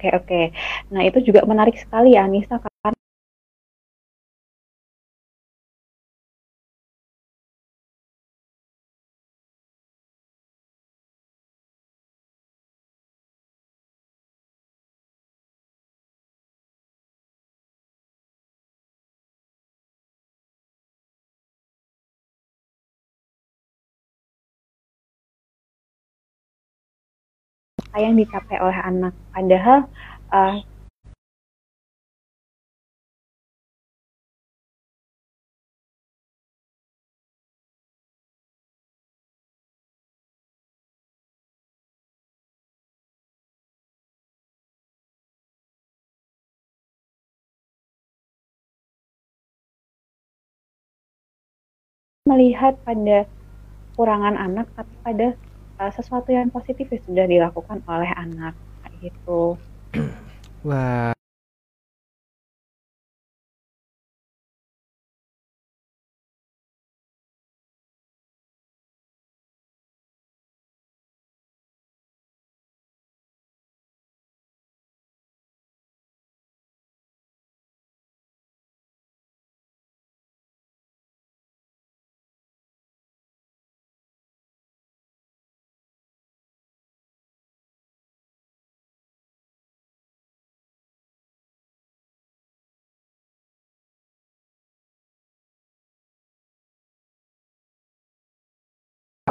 I: Oke, oke. Nah, itu juga menarik sekali ya, Anissa, yang dicapai oleh anak. Padahal eh, melihat pada kurangan anak, tapi pada eh, sesuatu yang positif yang sudah dilakukan oleh anak. Gitu.
A: Wah,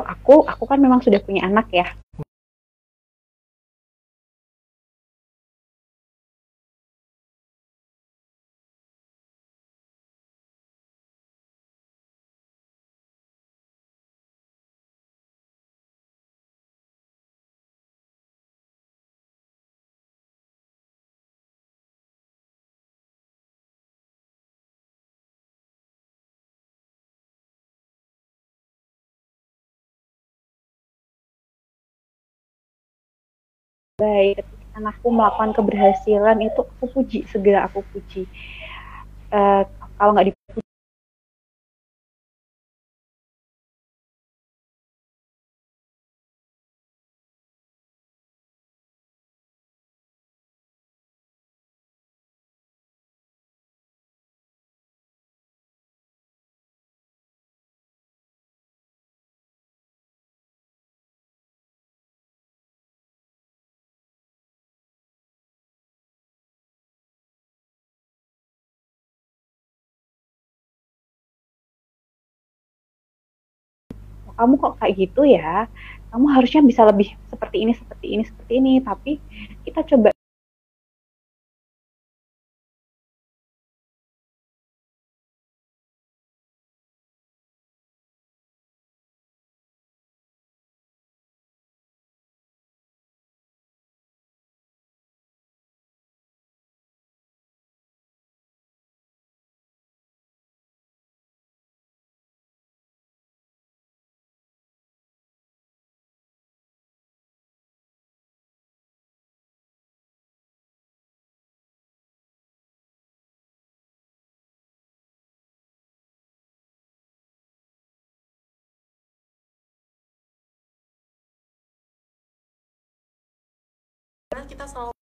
I: Aku, aku kan memang sudah punya anak ya. Baik, ketika anakku melakukan keberhasilan itu aku puji, segera aku puji. Eh, kalau nggak kamu kok kayak gitu ya? Kamu harusnya bisa lebih seperti ini, seperti ini, seperti ini. Tapi kita coba
C: Karena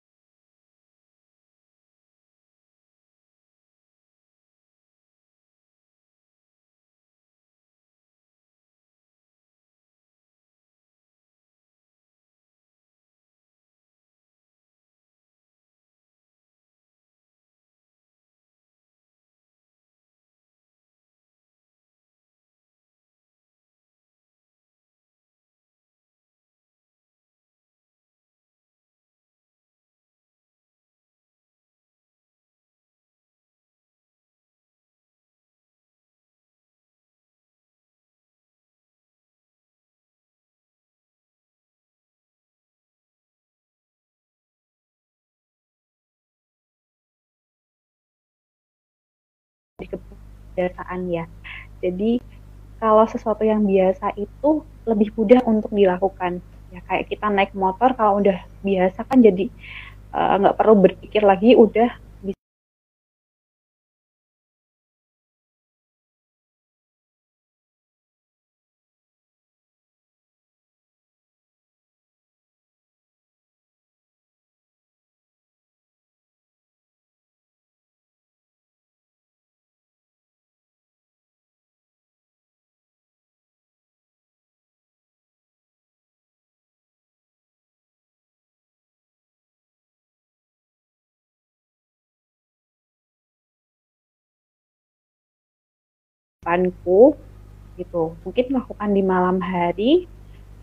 I: kebiasaan ya. Jadi kalau sesuatu yang biasa itu lebih mudah untuk dilakukan. Ya kayak kita naik motor kalau udah biasa kan jadi eh, nggak perlu berpikir lagi, udah depanku gitu. Mungkin melakukan di malam hari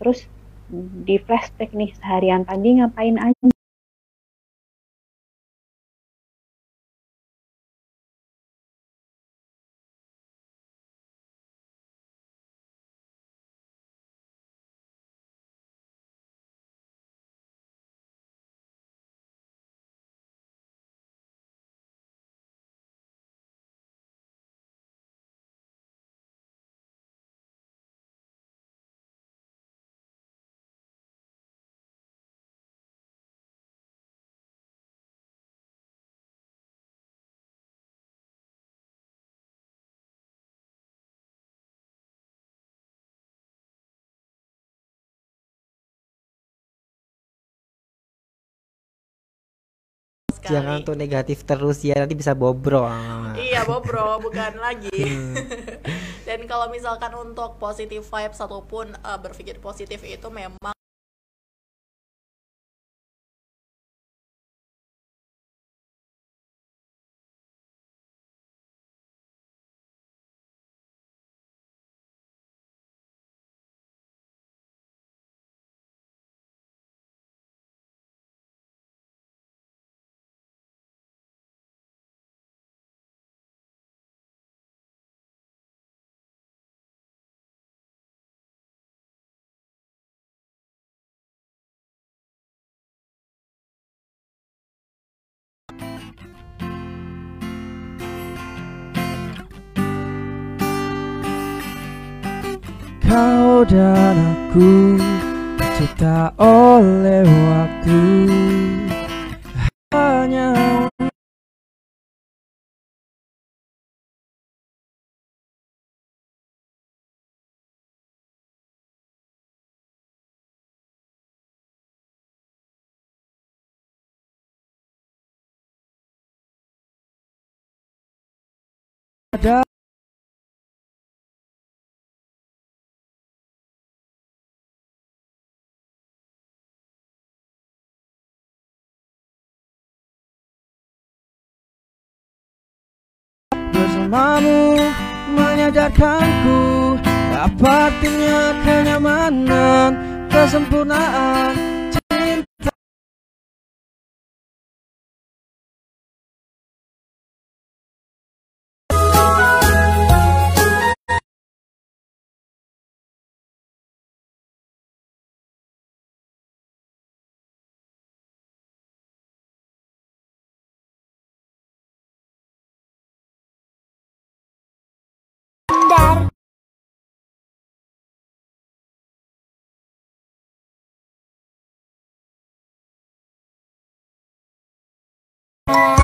I: terus di flashback nih seharian tadi ngapain aja
C: sekali.
B: Jangan tuh negatif terus ya nanti bisa bobrok.
C: Iya Bobro, bukan lagi.
B: Hmm.
C: Dan kalau misalkan untuk positive vibes ataupun uh, berpikir positif itu memang
A: Kau dan aku Cipta oleh waktu. Hanya ada bersamamu menyadarkanku. Apa artinya kenyamanan kesempurnaan
L: Bye.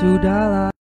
A: Sudahlah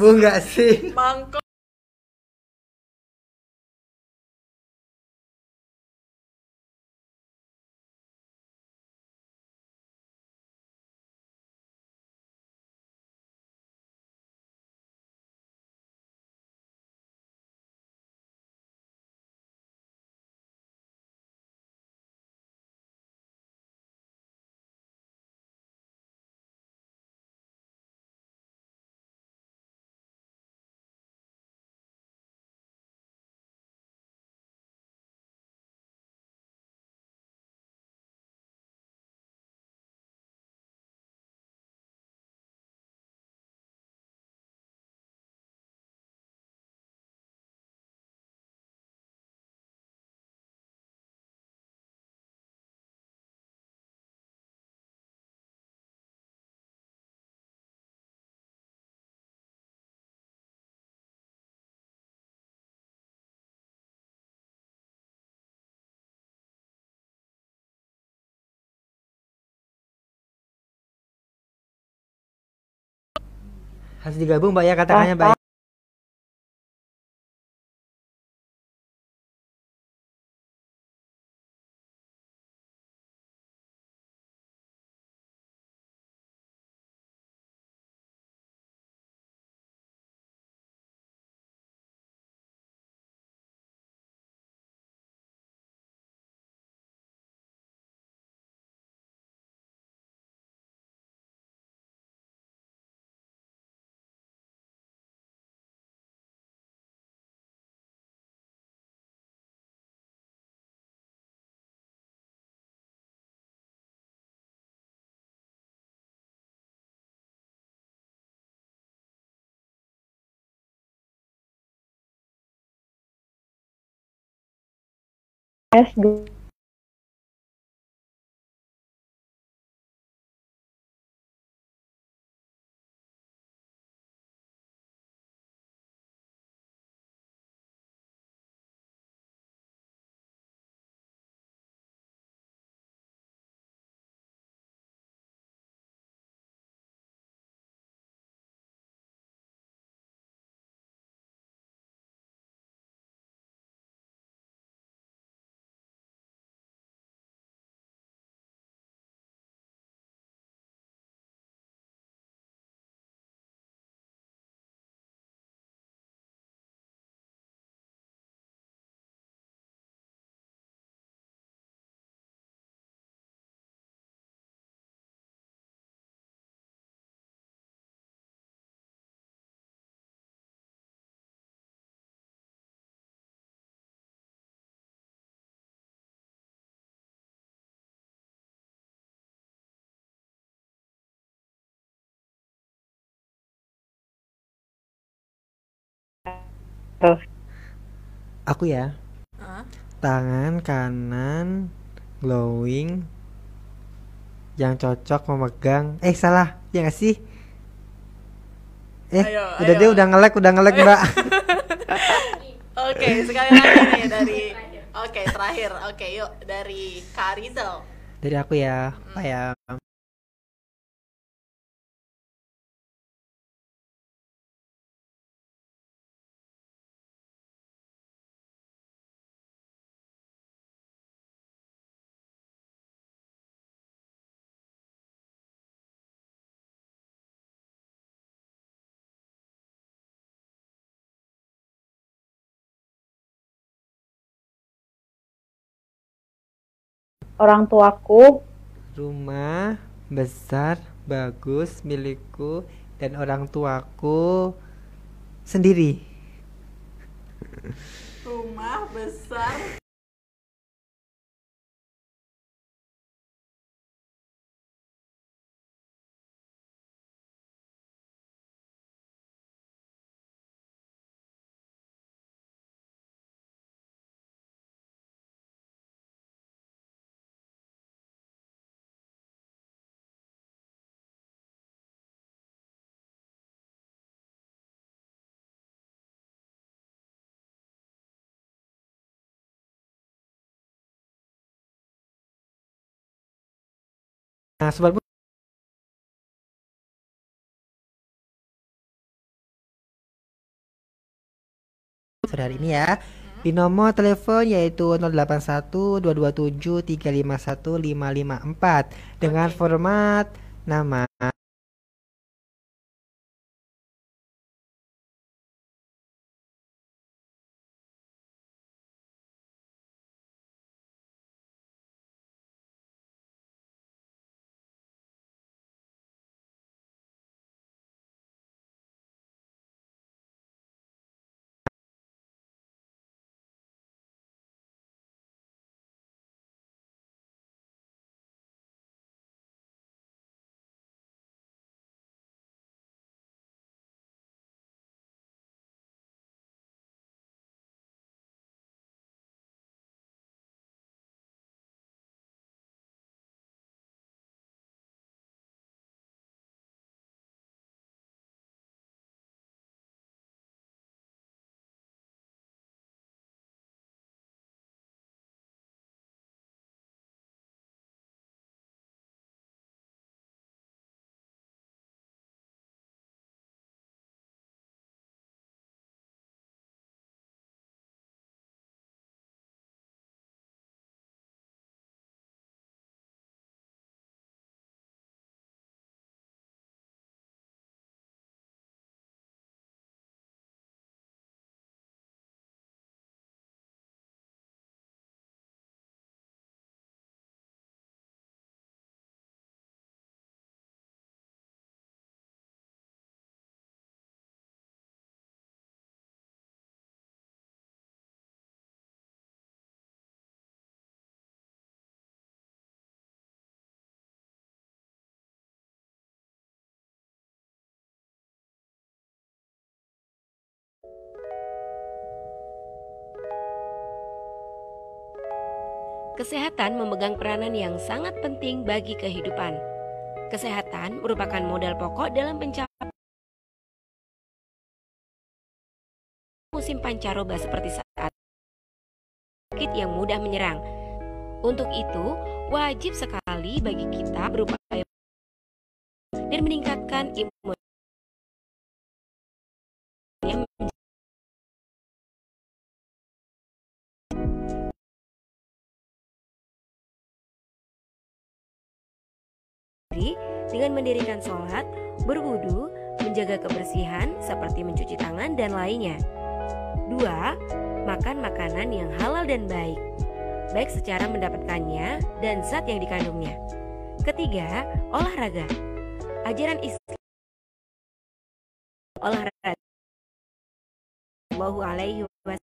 B: Bu nggak sih?
C: Mangkok.
B: Harus digabung Pak ya katakannya Pak. Ya?
I: S2
B: Aku ya.
C: Uh?
B: Tangan kanan glowing yang cocok memegang. Eh salah. Ya gak sih? Eh
C: ayo,
B: udah
C: ayo.
B: dia udah ngelek udah ngelek mbak.
C: Oke sekali lagi nih dari oke okay, terakhir. Oke okay, yuk dari Karizel.
B: Dari aku ya. Mm. Apa ya?
I: Orang tuaku.
B: Rumah besar bagus milikku dan orang tuaku sendiri.
C: Rumah besar
B: nah sobat Bu- sore hari ini ya. Di nomor telepon yaitu 081227351554 dengan format nama
M: Kesehatan memegang peranan yang sangat penting bagi kehidupan. Kesehatan merupakan modal pokok dalam pencapaian musim pancaroba seperti saat sakit yang mudah menyerang. Untuk itu, wajib sekali bagi kita berupaya dan meningkatkan imun diri dengan mendirikan sholat, berwudu, menjaga kebersihan seperti mencuci tangan dan lainnya. Dua, makan makanan yang halal dan baik, baik secara mendapatkannya dan zat yang dikandungnya. Ketiga, olahraga. Ajaran Islam olahraga Allahu alaihi wasallam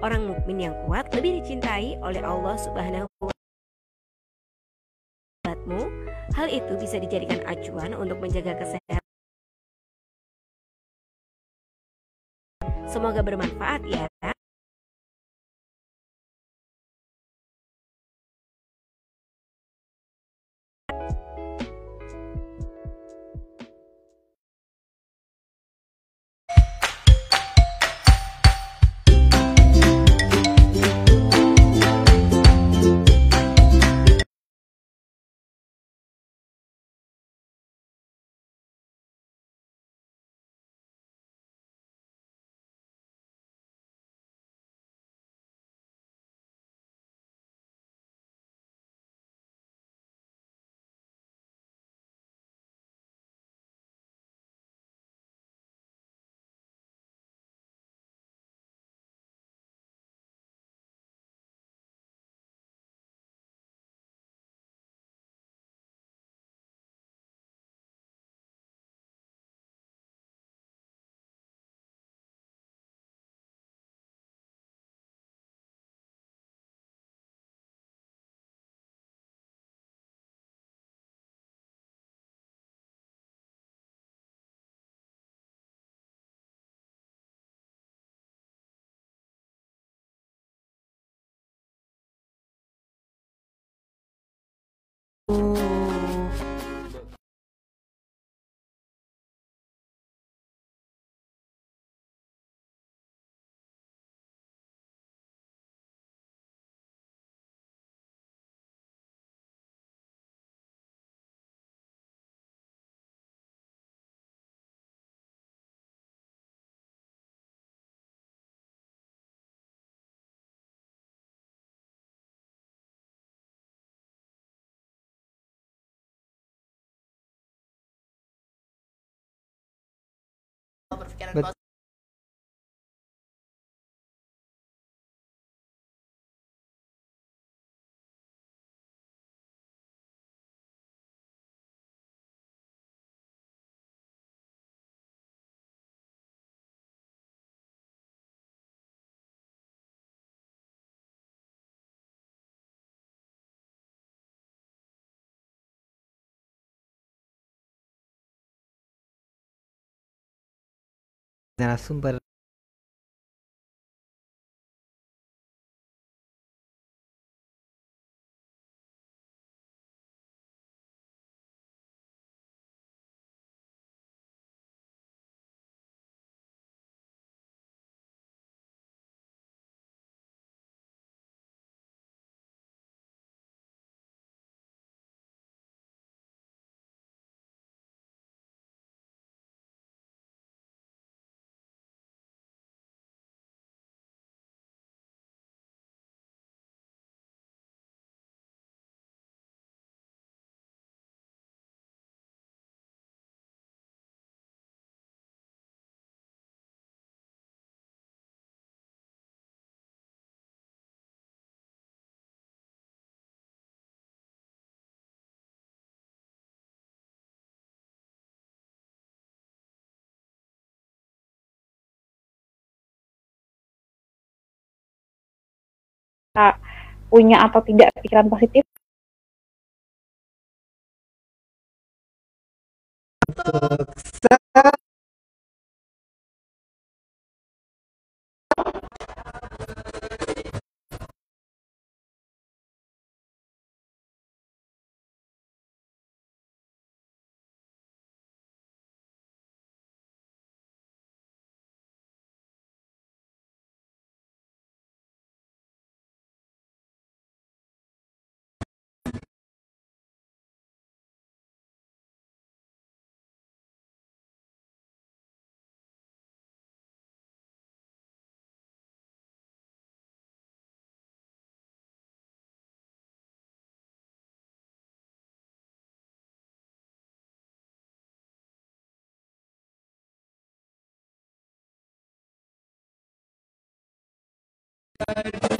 M: Orang mukmin yang kuat lebih dicintai oleh Allah Subhanahu wa taala. Hal itu bisa dijadikan acuan untuk menjaga kesehatan. Semoga bermanfaat ya. Oh.
C: Berpikiran
A: Bet-
C: positif
A: narasumber
I: punya atau tidak pikiran positif
N: verdade.